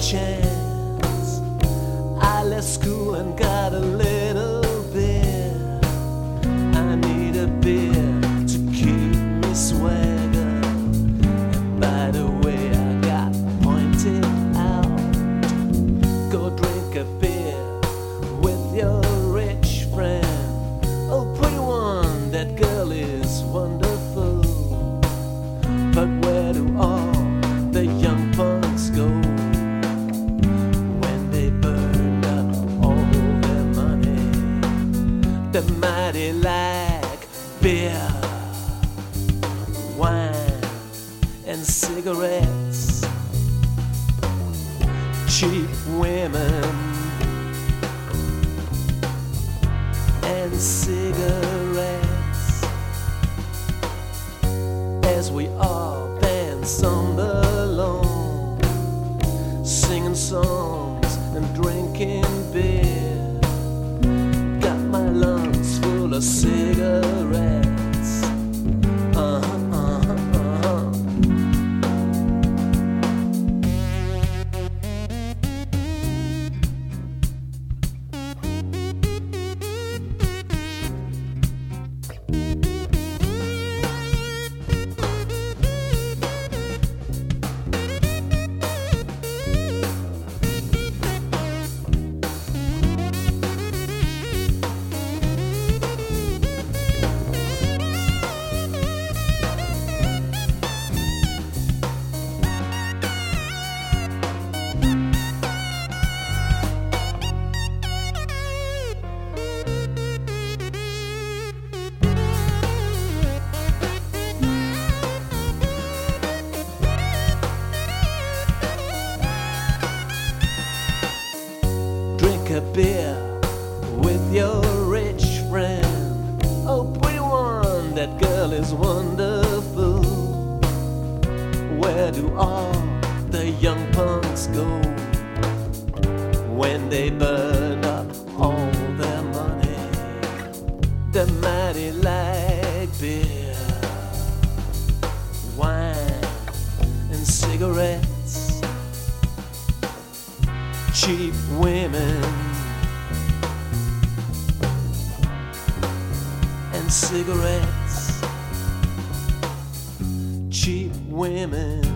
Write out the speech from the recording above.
chance. I left school and got a little beer. I need a beer to keep me swagger. And by the way, I got pointed out. Go drink a beer with your rich friend. Oh, pretty one, that girl is wonderful. Like beer, wine, and cigarettes. Cheap women and cigarettes as we all dance on the lawn, singing songs and drinking beer. Lungs full a beer with your rich friend. Oh, pretty one, that girl is wonderful. Where do all the young punks go when they burn up all their money? The mighty like beer, wine, and cigarettes cheap women cigarettes. Cheap women